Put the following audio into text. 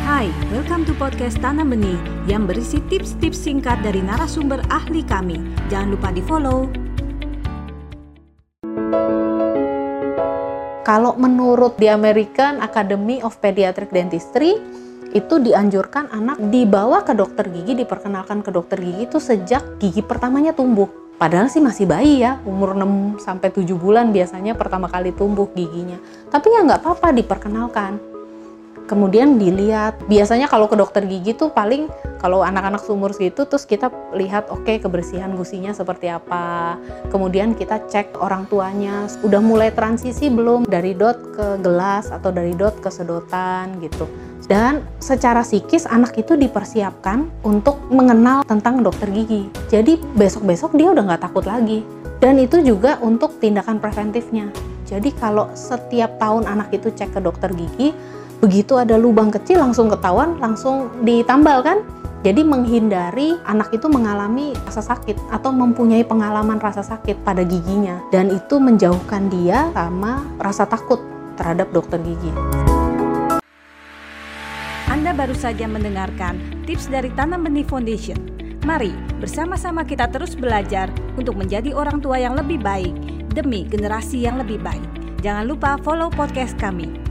Hai, welcome to podcast Tanam Benih yang berisi tips-tips singkat dari narasumber ahli kami. Jangan lupa di-follow. Kalau menurut the American Academy of Pediatric Dentistry, itu dianjurkan anak dibawa ke dokter gigi, diperkenalkan ke dokter gigi itu sejak gigi pertamanya tumbuh. Padahal sih masih bayi ya, umur 6 sampai 7 bulan biasanya pertama kali tumbuh giginya. Tapi ya nggak apa-apa diperkenalkan kemudian dilihat. Biasanya kalau ke dokter gigi tuh paling kalau anak-anak seumur segitu terus kita lihat oke okay, kebersihan gusinya seperti apa. Kemudian kita cek orang tuanya. Udah mulai transisi belum? Dari dot ke gelas atau dari dot ke sedotan gitu. Dan secara psikis anak itu dipersiapkan untuk mengenal tentang dokter gigi. Jadi besok-besok dia udah nggak takut lagi. Dan itu juga untuk tindakan preventifnya. Jadi kalau setiap tahun anak itu cek ke dokter gigi begitu ada lubang kecil langsung ketahuan, langsung ditambal kan? Jadi menghindari anak itu mengalami rasa sakit atau mempunyai pengalaman rasa sakit pada giginya dan itu menjauhkan dia sama rasa takut terhadap dokter gigi. Anda baru saja mendengarkan tips dari Tanam Benih Foundation. Mari bersama-sama kita terus belajar untuk menjadi orang tua yang lebih baik demi generasi yang lebih baik. Jangan lupa follow podcast kami